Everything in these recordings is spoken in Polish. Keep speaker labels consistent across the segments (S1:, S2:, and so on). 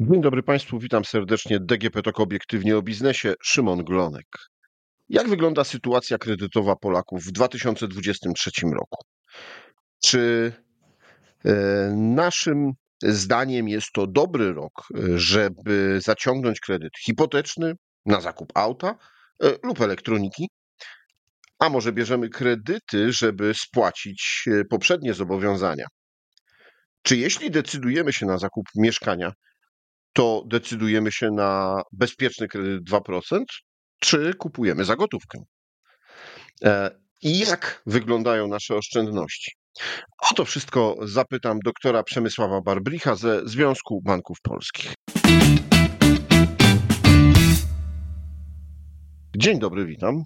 S1: Dzień dobry Państwu, witam serdecznie. DGP TOK obiektywnie o biznesie. Szymon Glonek. Jak wygląda sytuacja kredytowa Polaków w 2023 roku? Czy e, naszym zdaniem jest to dobry rok, żeby zaciągnąć kredyt hipoteczny na zakup auta e, lub elektroniki? A może bierzemy kredyty, żeby spłacić e, poprzednie zobowiązania? Czy jeśli decydujemy się na zakup mieszkania, to decydujemy się na bezpieczny kredyt 2%, czy kupujemy za gotówkę? E, I jak wyglądają nasze oszczędności? O to wszystko zapytam doktora Przemysława Barbricha ze Związku Banków Polskich. Dzień dobry, witam.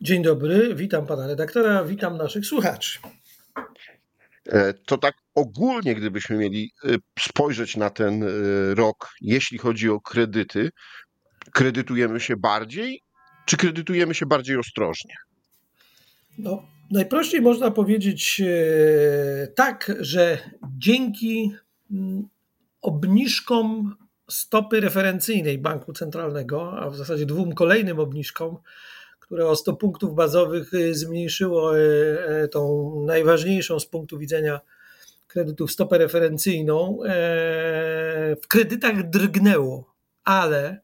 S2: Dzień dobry, witam pana redaktora, witam naszych słuchaczy.
S1: E, to tak ogólnie, gdybyśmy mieli e, spojrzeć na ten e, rok, jeśli chodzi o kredyty, kredytujemy się bardziej, czy kredytujemy się bardziej ostrożnie?
S2: No, najprościej można powiedzieć tak, że dzięki mm, obniżkom stopy referencyjnej Banku Centralnego, a w zasadzie dwóm kolejnym obniżkom, które o 100 punktów bazowych y, zmniejszyło y, y, tą najważniejszą z punktu widzenia kredytów stopę referencyjną, e, w kredytach drgnęło, ale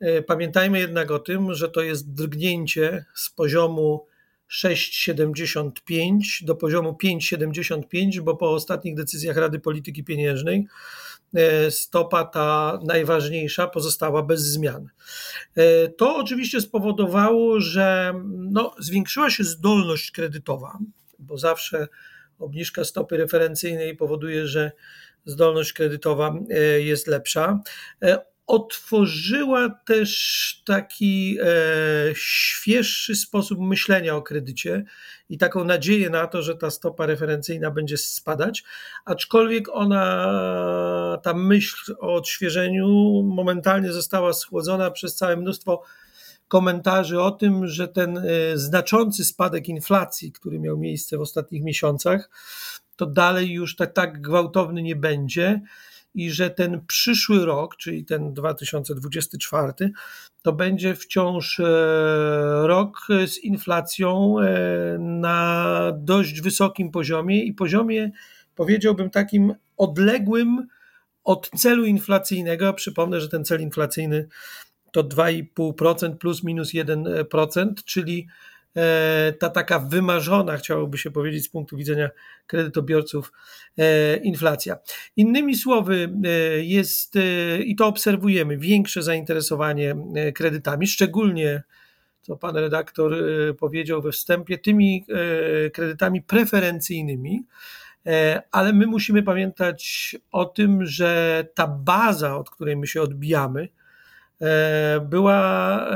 S2: e, pamiętajmy jednak o tym, że to jest drgnięcie z poziomu 6,75 do poziomu 5,75, bo po ostatnich decyzjach Rady Polityki Pieniężnej E, stopa ta najważniejsza pozostała bez zmian. To oczywiście spowodowało, że no, zwiększyła się zdolność kredytowa, bo zawsze obniżka stopy referencyjnej powoduje, że zdolność kredytowa e, jest lepsza. Otworzyła też taki e, świeższy sposób myślenia o kredycie i taką nadzieję na to, że ta stopa referencyjna będzie spadać, aczkolwiek ona, ta myśl o odświeżeniu momentalnie została schłodzona przez całe mnóstwo komentarzy o tym, że ten e, znaczący spadek inflacji, który miał miejsce w ostatnich miesiącach, to dalej już tak, tak gwałtowny nie będzie i że ten przyszły rok, czyli ten 2024, to będzie wciąż e, rok z inflacją e, na dość wysokim poziomie i poziomie, powiedziałbym, takim odległym od celu inflacyjnego. Przypomnę, że ten cel inflacyjny to 2,5% plus minus 1%, czyli E, ta taka wymarzona, chciałoby się powiedzieć z punktu widzenia kredytobiorców, e, inflacja. Innymi słowy, e, jest i to obserwujemy, większe zainteresowanie kredytami, szczególnie co pan redaktor powiedział we wstępie, tymi kredytami preferencyjnymi, ale my musimy pamiętać o tym, że ta baza, od której my się odbijamy, była,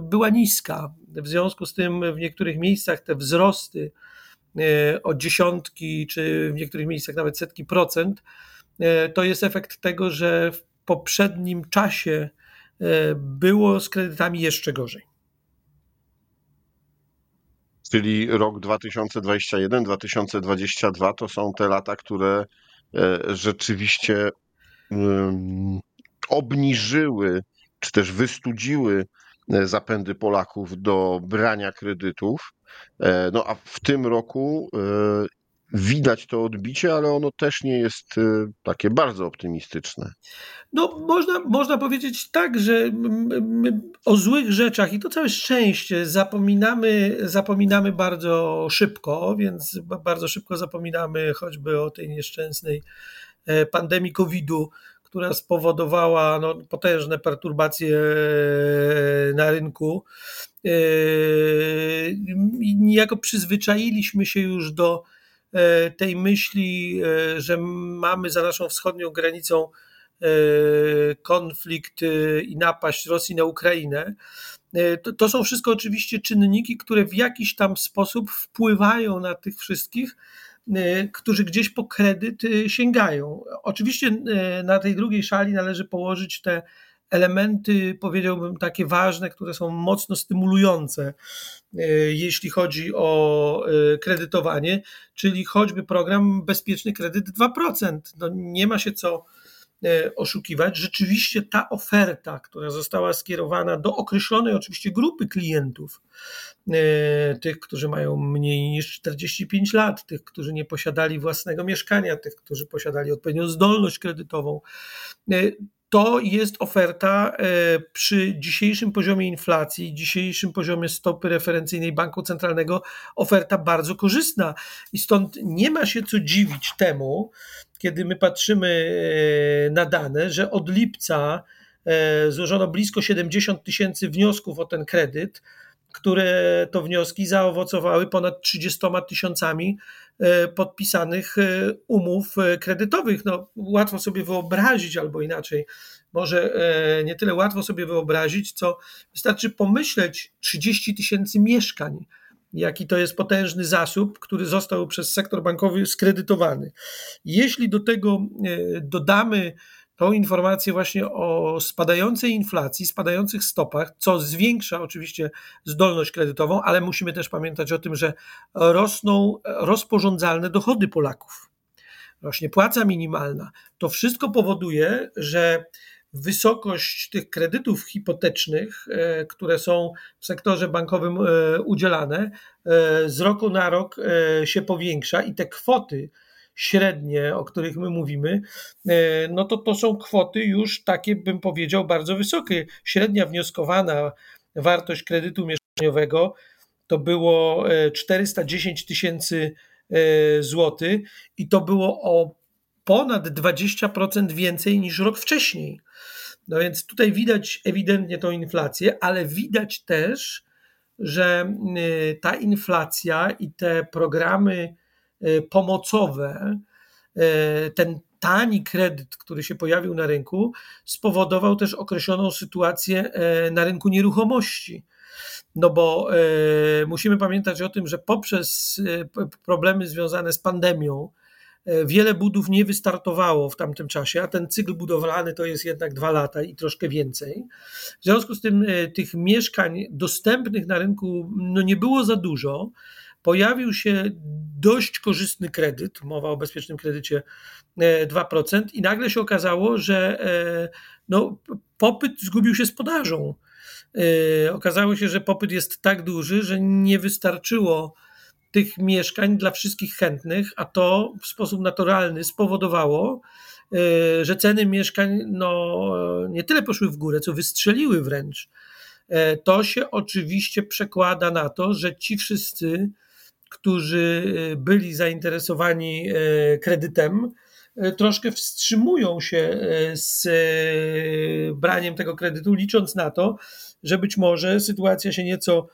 S2: była niska. W związku z tym w niektórych miejscach te wzrosty e, o dziesiątki, czy w niektórych miejscach nawet setki procent, e, to jest efekt tego, że w poprzednim czasie e, było z kredytami jeszcze gorzej.
S1: Czyli rok 2021-2022 to są te lata, które rzeczywiście obniżyły czy też wystudziły E, zapędy Polaków do brania kredytów. E, no a w tym roku e, widać to odbicie, ale ono też nie jest takie bardzo optymistyczne.
S2: No, można, można powiedzieć tak, że o złych rzeczach i to całe szczęście zapominamy, zapominamy bardzo szybko, więc bardzo szybko zapominamy choćby o tej nieszczęsnej pandemii COVID-u, która spowodowała no, potężne perturbacje e, na rynku. E, niejako przyzwyczailiśmy się już do e, tej myśli, że mamy za naszą wschodnią granicą konflikt i napaść Rosji na Ukrainę. To, to, są wszystko oczywiście czynniki, które w jakiś tam sposób wpływają na tych wszystkich, którzy gdzieś po kredyt sięgają. Oczywiście y, na tej drugiej szali należy położyć te elementy, powiedziałbym, takie ważne, które są mocno stymulujące, jeśli chodzi o kredytowanie, czyli choćby program Bezpieczny Kredyt 2%. No nie ma się co oszukiwać. Rzeczywiście ta oferta, która została skierowana do określonej oczywiście grupy klientów, tych, którzy mają mniej niż 45 lat, tych, którzy nie posiadali własnego mieszkania, tych, którzy posiadali odpowiednią zdolność kredytową, to jest oferta e, przy dzisiejszym poziomie inflacji, dzisiejszym poziomie stopy referencyjnej Banku Centralnego, oferta bardzo korzystna. I stąd nie ma się co dziwić temu, kiedy my patrzymy e, na dane, że od lipca e, złożono blisko 70 tysięcy wniosków o ten kredyt, które to wnioski zaowocowały ponad 30 tysiącami podpisanych umów kredytowych. No, łatwo sobie wyobrazić, albo inaczej, może nie tyle łatwo sobie wyobrazić, co wystarczy pomyśleć 30 tysięcy mieszkań, jaki to jest potężny zasób, który został przez sektor bankowy skredytowany. Jeśli do tego dodamy tą informację właśnie o spadającej inflacji, spadających stopach, co zwiększa oczywiście zdolność kredytową, ale musimy też pamiętać o tym, że rosną rozporządzalne dochody Polaków. Rośnie płaca minimalna. To wszystko powoduje, że wysokość tych kredytów hipotecznych, e, które są w sektorze bankowym e, udzielane, e, z roku na rok się powiększa i te kwoty, średnie, o których my mówimy, no to to są kwoty już takie, bym powiedział, bardzo wysokie. Średnia wnioskowana wartość kredytu mieszkaniowego to było 410 e, tysięcy złotych i to było o ponad 20% więcej niż rok wcześniej. No więc tutaj widać ewidentnie tą inflację, ale widać też, że ta inflacja i te programy Y, pomocowe, y, ten tani kredyt, który się pojawił na rynku, spowodował też określoną sytuację y, na rynku nieruchomości. No bo musimy pamiętać o tym, że poprzez problemy związane z pandemią, wiele budów nie wystartowało w tamtym czasie, a ten cykl budowlany to jest jednak dwa lata i troszkę więcej. W związku z tym tych mieszkań dostępnych na rynku no nie było za dużo pojawił się dość korzystny kredyt, mowa o bezpiecznym kredycie 2%, e, i nagle się okazało, że e, no, popyt zgubił się z podażą. E, okazało się, że popyt jest tak duży, że nie wystarczyło tych mieszkań dla wszystkich chętnych, a to w sposób naturalny spowodowało, że ceny mieszkań no, nie tyle poszły w górę, co wystrzeliły wręcz. To się oczywiście przekłada na to, że ci wszyscy którzy e, byli zainteresowani e, kredytem, e, troszkę wstrzymują się z braniem tego kredytu, licząc na to, że być może sytuacja się nieco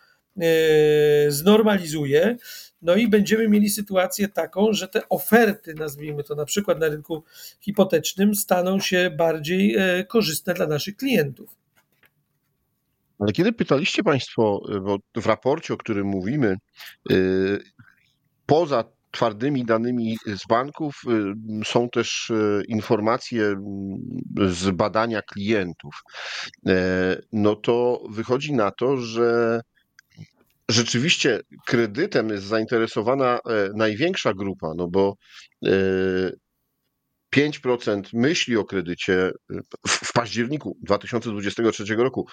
S2: znormalizuje. No i będziemy mieli sytuację taką, że te oferty, nazwijmy to na przykład na rynku hipotecznym, staną się bardziej korzystne dla naszych klientów.
S1: Ale kiedy pytaliście Państwo, y, bo w raporcie, o którym mówimy, poza twardymi danymi z banków są też informacje z badania klientów. E, no to wychodzi na to, że rzeczywiście kredytem jest zainteresowana e, największa grupa, no bo e, 5% myśli o kredycie w październiku 2023 roku.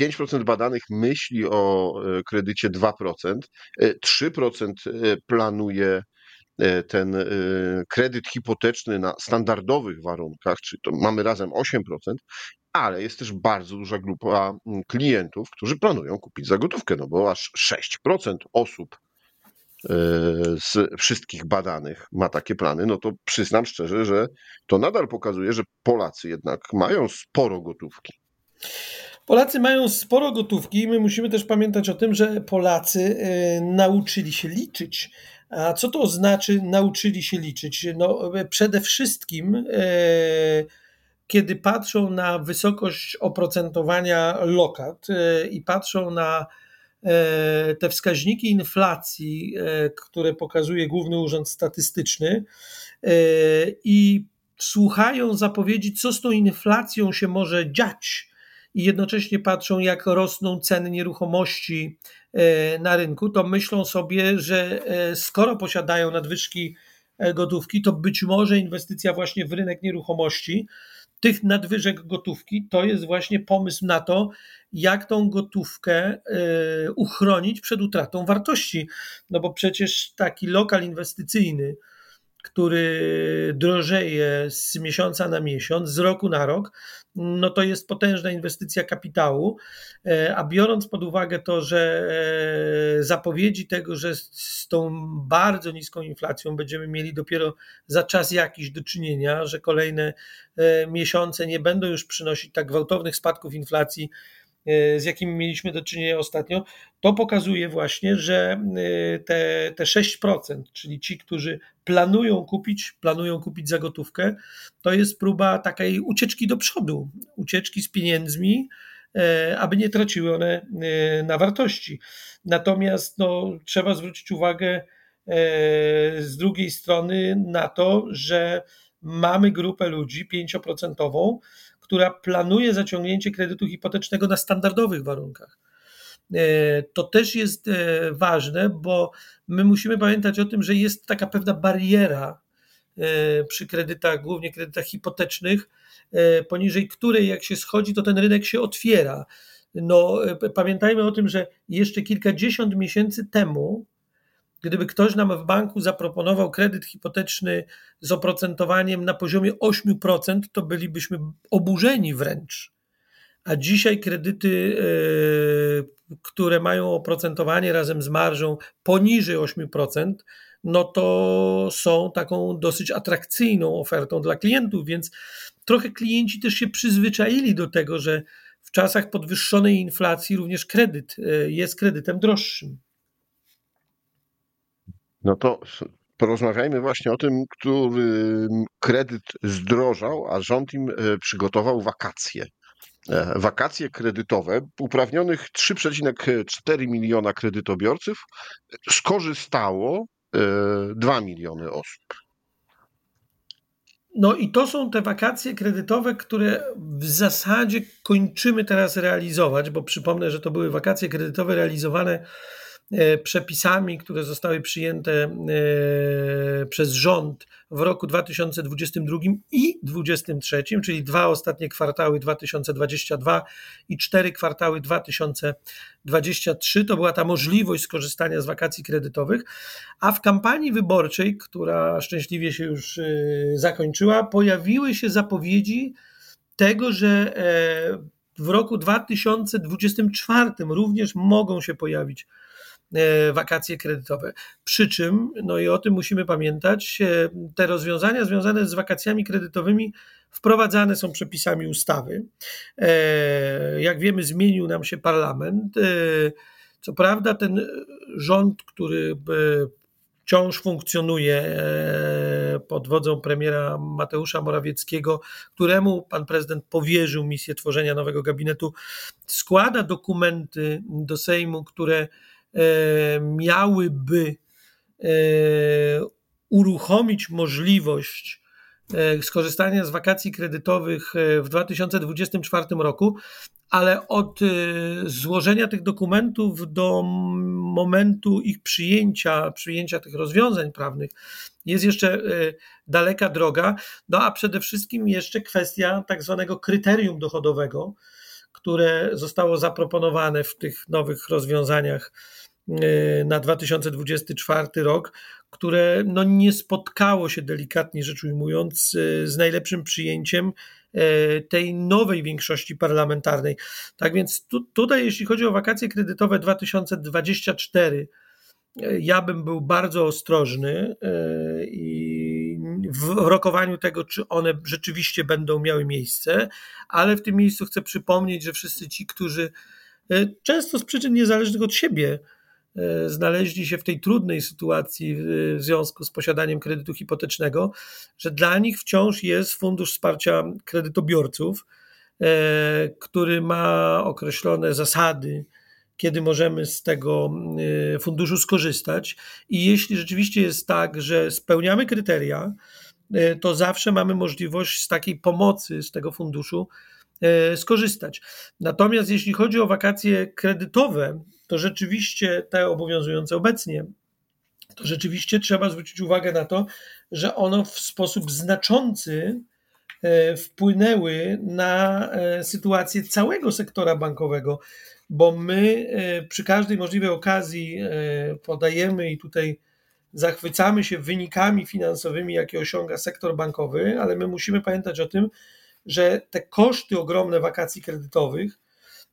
S1: 5% e, badanych myśli o e, kredycie 2%, 3% e, planuje ten kredyt hipoteczny na standardowych warunkach, czyli to mamy razem 8%, ale jest też bardzo duża grupa klientów, którzy planują kupić za gotówkę, no bo aż 6% osób z wszystkich badanych ma takie plany, no to przyznam szczerze, że to nadal pokazuje, że Polacy jednak mają sporo gotówki.
S2: Polacy mają sporo gotówki i my musimy też pamiętać o tym, że Polacy y, nauczyli się liczyć. A co to znaczy nauczyli się liczyć? No, przede wszystkim, y, kiedy patrzą na wysokość oprocentowania lokat y, i patrzą na E, te wskaźniki inflacji, e, które pokazuje Główny Urząd Statystyczny e, i słuchają zapowiedzi, co z tą inflacją się może dziać, i jednocześnie patrzą, jak rosną ceny nieruchomości na rynku, to myślą sobie, że skoro posiadają nadwyżki gotówki, to być może inwestycja właśnie w rynek nieruchomości tych nadwyżek gotówki to jest właśnie pomysł na to, jak tą gotówkę uchronić przed utratą wartości. No bo przecież taki lokal inwestycyjny, który drożeje z miesiąca na miesiąc, z roku na rok, no to jest potężna inwestycja kapitału. E, a biorąc pod uwagę to, że e, zapowiedzi tego, że z tą bardzo niską inflacją będziemy mieli dopiero za czas jakiś do czynienia, że kolejne e, miesiące nie będą już przynosić tak gwałtownych spadków inflacji, z jakimi mieliśmy do czynienia ostatnio, to pokazuje właśnie, że e, te, te 6%, czyli ci, którzy planują kupić, planują kupić za gotówkę, to jest próba takiej ucieczki do przodu, ucieczki z pieniędzmi, e, aby nie traciły one na wartości. Natomiast no, trzeba zwrócić uwagę z drugiej strony na to, że mamy grupę ludzi 5%, która planuje zaciągnięcie kredytu hipotecznego na standardowych warunkach. E, to też jest e, ważne, bo my musimy pamiętać o tym, że jest taka pewna bariera e, przy kredytach, głównie kredytach hipotecznych, poniżej której jak się schodzi, to ten rynek się otwiera. No, pamiętajmy o tym, że jeszcze kilkadziesiąt miesięcy temu Gdyby ktoś nam w banku zaproponował kredyt hipoteczny z oprocentowaniem na poziomie 8%, to bylibyśmy oburzeni wręcz. A dzisiaj kredyty, e, które mają oprocentowanie razem z marżą poniżej 8%, no to są taką dosyć atrakcyjną ofertą dla klientów, więc trochę klienci też się przyzwyczaili do tego, że w czasach podwyższonej inflacji również kredyt e, jest kredytem droższym.
S1: No to porozmawiajmy właśnie o tym, który kredyt zdrożał, a rząd im e, przygotował wakacje. E, wakacje kredytowe uprawnionych 3,4 miliona kredytobiorców skorzystało 2 e, miliony osób.
S2: No i to są te wakacje kredytowe, które w zasadzie kończymy teraz realizować, bo przypomnę, że to były wakacje kredytowe realizowane E, przepisami, które zostały przyjęte e, przez rząd w roku 2022 i 2023, czyli dwa ostatnie kwartały 2022 i cztery kwartały 2023, to była ta możliwość skorzystania z wakacji kredytowych, a w kampanii wyborczej, która szczęśliwie się już e, zakończyła, pojawiły się zapowiedzi tego, że w roku 2024 również mogą się pojawić E, wakacje kredytowe. Przy czym, no i o tym musimy pamiętać, e, te rozwiązania związane z wakacjami kredytowymi wprowadzane są przepisami ustawy. E, jak wiemy, zmienił nam się parlament. Co prawda, ten rząd, który wciąż funkcjonuje pod wodzą premiera Mateusza Morawieckiego, któremu pan prezydent powierzył misję tworzenia nowego gabinetu, składa dokumenty do Sejmu, które E, miałyby e, uruchomić możliwość e, skorzystania z wakacji kredytowych w 2024 roku, ale od złożenia tych dokumentów do momentu ich przyjęcia, przyjęcia tych rozwiązań prawnych jest jeszcze daleka droga. No a przede wszystkim jeszcze kwestia tak zwanego kryterium dochodowego, które zostało zaproponowane w tych nowych rozwiązaniach E, na 2024 rok, które no nie spotkało się delikatnie rzecz ujmując e, z najlepszym przyjęciem e, tej nowej większości parlamentarnej. Tak więc tu, tutaj, jeśli chodzi o wakacje kredytowe 2024, ja bym był bardzo ostrożny i w rokowaniu tego, czy one rzeczywiście będą miały miejsce, ale w tym miejscu chcę przypomnieć, że wszyscy ci, którzy często z przyczyn niezależnych od siebie E, znaleźli się w tej trudnej sytuacji w związku z posiadaniem kredytu hipotecznego, że dla nich wciąż jest fundusz wsparcia kredytobiorców, e, który ma określone zasady, kiedy możemy z tego e, funduszu skorzystać. I jeśli rzeczywiście jest tak, że spełniamy kryteria, to zawsze mamy możliwość z takiej pomocy z tego funduszu skorzystać. Natomiast jeśli chodzi o wakacje kredytowe, to rzeczywiście te obowiązujące obecnie, to rzeczywiście trzeba zwrócić uwagę na to, że ono w sposób znaczący wpłynęły na sytuację całego sektora bankowego, bo my przy każdej możliwej okazji podajemy i tutaj zachwycamy się wynikami finansowymi, jakie osiąga sektor bankowy, ale my musimy pamiętać o tym, że te koszty ogromne wakacji kredytowych,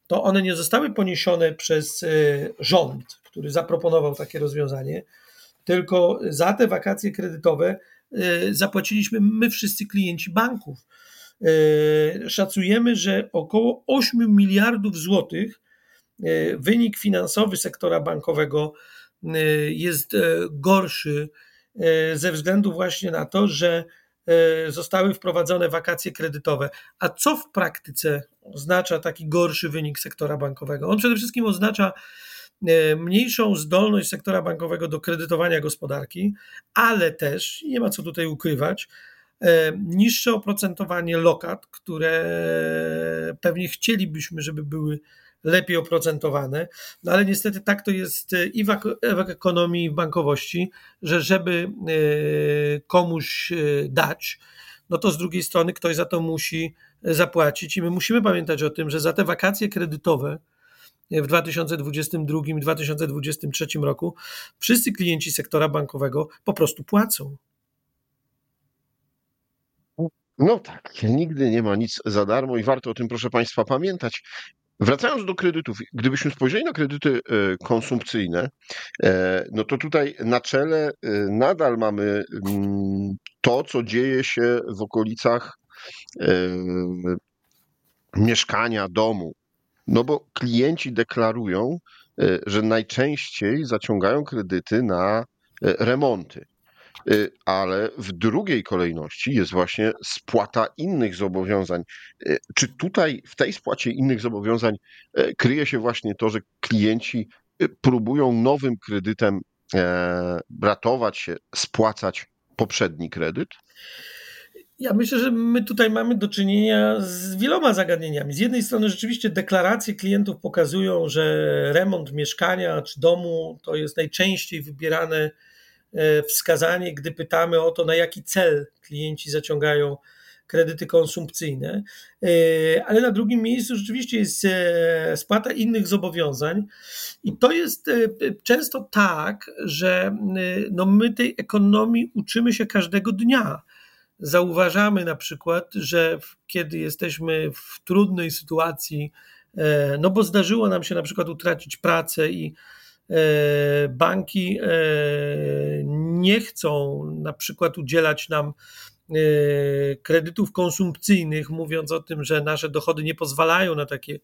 S2: to one nie zostały poniesione przez e, rząd, który zaproponował takie rozwiązanie, tylko za te wakacje kredytowe e, zapłaciliśmy my wszyscy klienci banków. E, szacujemy, że około 8 miliardów złotych wynik finansowy sektora bankowego jest gorszy ze względu właśnie na to, że zostały wprowadzone wakacje kredytowe. A co w praktyce oznacza taki gorszy wynik sektora bankowego? On przede wszystkim oznacza e, mniejszą zdolność sektora bankowego do kredytowania gospodarki, ale też, nie ma co tutaj ukrywać, e, niższe oprocentowanie lokat, które pewnie chcielibyśmy, żeby były lepiej oprocentowane, no ale niestety tak to jest e, i w, ekonomii, i w bankowości, że żeby e, komuś e, dać, no to z drugiej strony ktoś za to musi zapłacić i my musimy pamiętać o tym, że za te wakacje kredytowe w 2022 i 2023 roku wszyscy klienci sektora bankowego po prostu płacą.
S1: No tak, nigdy nie ma nic za darmo i warto o tym, proszę Państwa, pamiętać. Wracając do kredytów, gdybyśmy spojrzeli na kredyty e, konsumpcyjne, e, no to tutaj na czele e, nadal mamy mm, to, co dzieje się w okolicach mieszkania, domu. No bo klienci deklarują, że najczęściej zaciągają kredyty na remonty. Y, ale w drugiej kolejności jest właśnie spłata innych zobowiązań. Y, czy tutaj w tej spłacie innych zobowiązań y, kryje się właśnie to, że klienci próbują nowym kredytem e, ratować się, spłacać poprzedni kredyt?
S2: Ja myślę, że my tutaj mamy do czynienia z wieloma zagadnieniami. Z jednej strony rzeczywiście deklaracje klientów pokazują, że remont mieszkania czy domu to jest najczęściej wybierane wskazanie, gdy pytamy o to, na jaki cel klienci zaciągają kredyty konsumpcyjne, e, ale na drugim miejscu rzeczywiście jest e, spłata innych zobowiązań i to jest często tak, że no my tej ekonomii uczymy się każdego dnia. Zauważamy na przykład, że kiedy jesteśmy w trudnej sytuacji, no bo zdarzyło nam się na przykład utracić pracę i E, banki e, nie chcą na przykład udzielać nam e, kredytów konsumpcyjnych, mówiąc o tym, że nasze dochody nie pozwalają na takie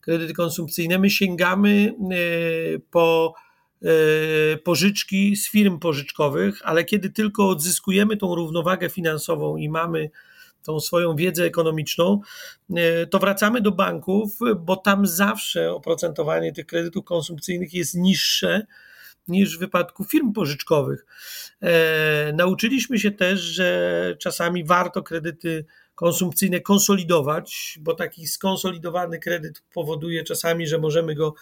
S2: kredyty konsumpcyjne. My sięgamy po pożyczki z firm pożyczkowych, ale kiedy tylko odzyskujemy tą równowagę finansową i mamy tą swoją wiedzę ekonomiczną, e, to wracamy do banków, bo tam zawsze oprocentowanie tych kredytów konsumpcyjnych jest niższe niż w wypadku firm pożyczkowych. E, nauczyliśmy się też, że czasami warto kredyty konsumpcyjne konsolidować, bo taki skonsolidowany kredyt powoduje czasami, że możemy go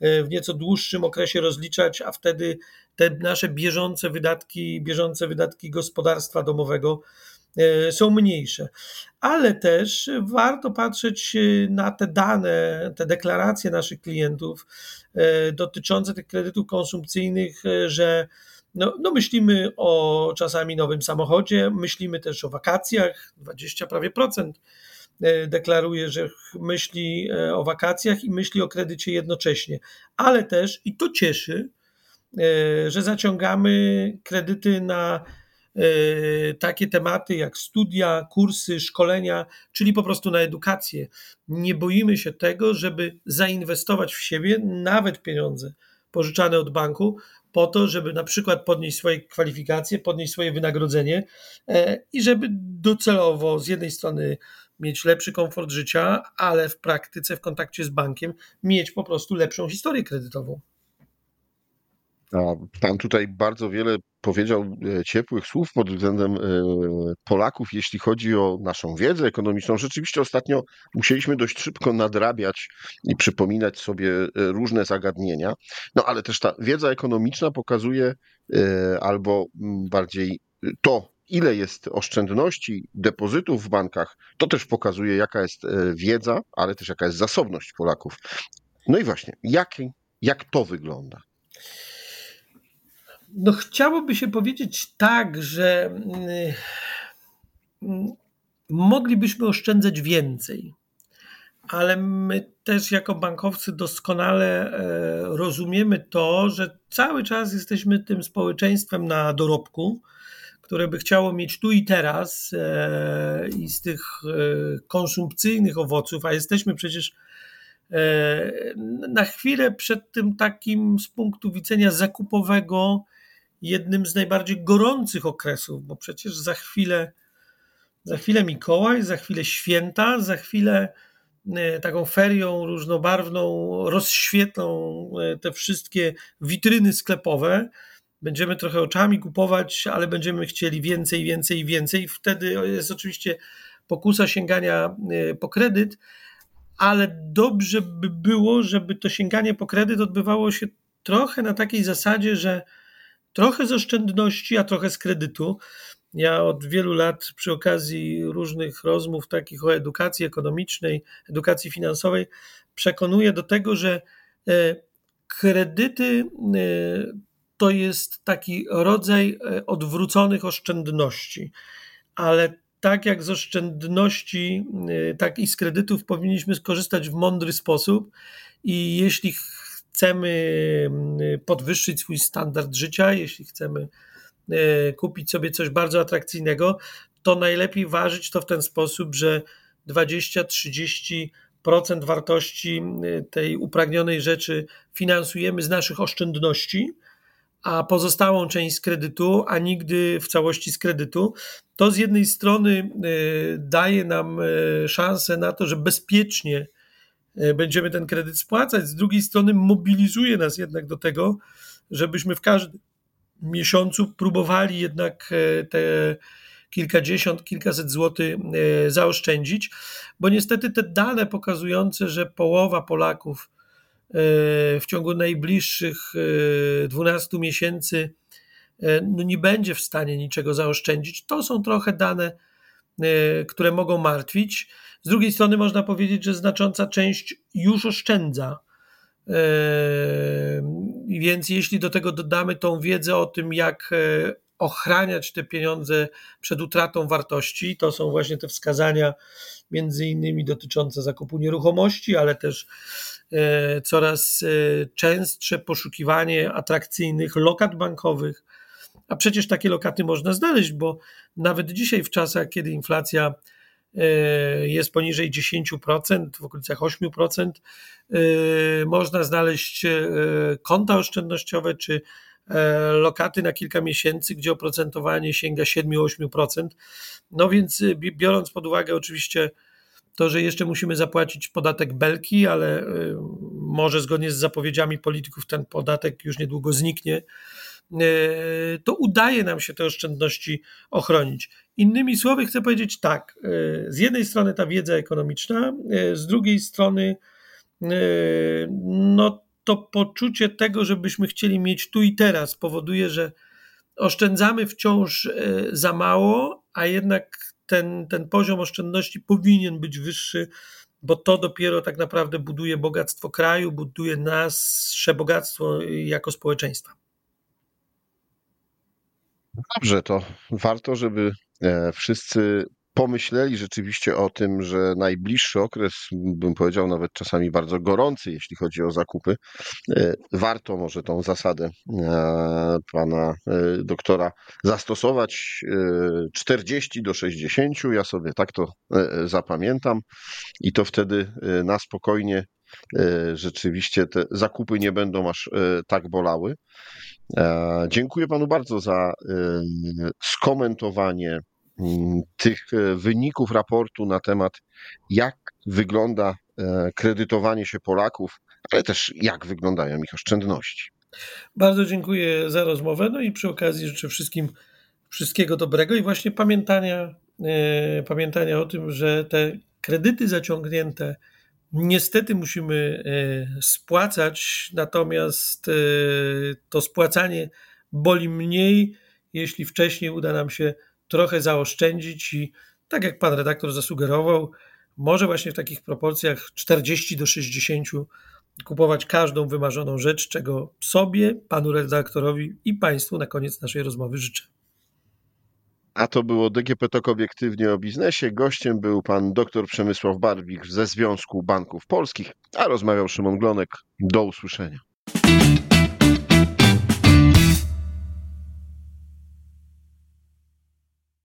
S2: e, w nieco dłuższym okresie rozliczać, a wtedy te nasze bieżące wydatki, bieżące wydatki gospodarstwa domowego są mniejsze. Ale też warto patrzeć e, na te dane, te deklaracje naszych klientów e, dotyczące tych kredytów konsumpcyjnych, że no, no myślimy o czasami nowym samochodzie, myślimy też o wakacjach, 20 prawie procent deklaruje, że myśli o wakacjach i myśli o kredycie jednocześnie. Ale też, i to cieszy, że zaciągamy kredyty na E, takie tematy jak studia, kursy, szkolenia, czyli po prostu na edukację. Nie boimy się tego, żeby zainwestować w siebie, nawet pieniądze pożyczane od banku, po to, żeby na przykład podnieść swoje kwalifikacje, podnieść swoje wynagrodzenie e, i żeby docelowo z jednej strony mieć lepszy komfort życia, ale w praktyce, w kontakcie z bankiem, mieć po prostu lepszą historię kredytową.
S1: Pan tutaj bardzo wiele powiedział e, ciepłych słów pod względem e, Polaków, jeśli chodzi o naszą wiedzę ekonomiczną. Rzeczywiście ostatnio musieliśmy dość szybko nadrabiać i przypominać sobie e, różne zagadnienia. No ale też ta wiedza ekonomiczna pokazuje, albo bardziej to, ile jest oszczędności, depozytów w bankach, to też pokazuje, jaka jest wiedza, ale też jaka jest zasobność Polaków. No i właśnie, jak, jak to wygląda?
S2: No, chciałoby się powiedzieć tak, że mm, moglibyśmy oszczędzać więcej, ale my też jako bankowcy doskonale e, rozumiemy to, że cały czas jesteśmy tym społeczeństwem na dorobku, które by chciało mieć tu i teraz e, i z tych e, konsumpcyjnych owoców, a jesteśmy przecież na chwilę przed tym takim z punktu widzenia zakupowego jednym z najbardziej gorących okresów, bo przecież za chwilę za chwilę Mikołaj, za chwilę święta, za chwilę e, taką ferią różnobarwną rozświetlą e, te wszystkie witryny sklepowe. Będziemy trochę oczami kupować, ale będziemy chcieli więcej, więcej, więcej. Wtedy jest oczywiście pokusa sięgania e, po kredyt, ale dobrze by było, żeby to sięganie po kredyt odbywało się trochę na takiej zasadzie, że trochę z oszczędności, a trochę z kredytu. Ja od wielu lat przy okazji różnych rozmów takich o edukacji ekonomicznej, edukacji finansowej przekonuję do tego, że e, kredyty e, to jest taki rodzaj e, odwróconych oszczędności, ale tak jak z oszczędności, tak i z kredytów powinniśmy skorzystać w mądry sposób i jeśli chcemy podwyższyć swój standard życia, jeśli chcemy E, kupić sobie coś bardzo atrakcyjnego, to najlepiej ważyć to w ten sposób, że 20-30% wartości e, tej upragnionej rzeczy finansujemy z naszych oszczędności, a pozostałą część z kredytu, a nigdy w całości z kredytu, to z jednej strony daje nam szansę na to, że bezpiecznie będziemy ten kredyt spłacać, z drugiej strony mobilizuje nas jednak do tego, żebyśmy w każdym miesiącu próbowali jednak e, te kilkadziesiąt, kilkaset złotych e, zaoszczędzić, bo niestety te dane pokazujące, że połowa Polaków e, w ciągu najbliższych 12 miesięcy no nie będzie w stanie niczego zaoszczędzić, to są trochę dane, które mogą martwić. Z drugiej strony można powiedzieć, że znacząca część już oszczędza więc jeśli do tego dodamy tą wiedzę o tym, jak e, ochraniać te pieniądze przed utratą wartości, to są właśnie te wskazania, między innymi dotyczące zakupu nieruchomości, ale też e, coraz e, częstsze poszukiwanie atrakcyjnych lokat bankowych. A przecież takie lokaty można znaleźć, bo nawet dzisiaj, w czasach, kiedy inflacja jest poniżej 10%, w okolicach 8%, e, można znaleźć e, konta oszczędnościowe czy lokaty na kilka miesięcy, gdzie oprocentowanie sięga 7-8%. No więc biorąc pod uwagę oczywiście to, że jeszcze musimy zapłacić podatek belki, ale może zgodnie z zapowiedziami polityków ten podatek już niedługo zniknie, to udaje nam się te oszczędności ochronić. Innymi słowy, chcę powiedzieć tak: e, z jednej strony ta wiedza ekonomiczna, e, z drugiej strony e, no, to poczucie tego, żebyśmy chcieli mieć tu i teraz, powoduje, że oszczędzamy wciąż za mało, a jednak ten, ten poziom oszczędności powinien być wyższy, bo to dopiero tak naprawdę buduje bogactwo kraju, buduje nasze bogactwo jako społeczeństwa.
S1: Dobrze, to warto, żeby E, wszyscy pomyśleli rzeczywiście o tym, że najbliższy okres, bym powiedział nawet czasami bardzo gorący, jeśli chodzi o zakupy, e, warto może tą zasadę e, pana doktora zastosować 40 do 60. Ja sobie tak to zapamiętam i to wtedy na spokojnie rzeczywiście te zakupy nie będą aż tak bolały. Dziękuję panu bardzo za skomentowanie mm, tych e, wyników raportu na temat, jak wygląda e, kredytowanie się Polaków, ale też jak wyglądają ich oszczędności.
S2: Bardzo dziękuję za rozmowę. No i przy okazji życzę wszystkim wszystkiego dobrego i właśnie pamiętania, e, pamiętania o tym, że te kredyty zaciągnięte niestety musimy e, spłacać, natomiast e, to spłacanie boli mniej, jeśli wcześniej uda nam się trochę zaoszczędzić i tak jak pan redaktor zasugerował, może właśnie w takich proporcjach 40 do 60 kupować każdą wymarzoną rzecz, czego sobie, panu redaktorowi i państwu na koniec naszej rozmowy życzę.
S1: A to było DGP Tok obiektywnie o biznesie. Gościem był pan dr Przemysław Barwik ze Związku Banków Polskich, a rozmawiał Szymon Glonek. Do usłyszenia.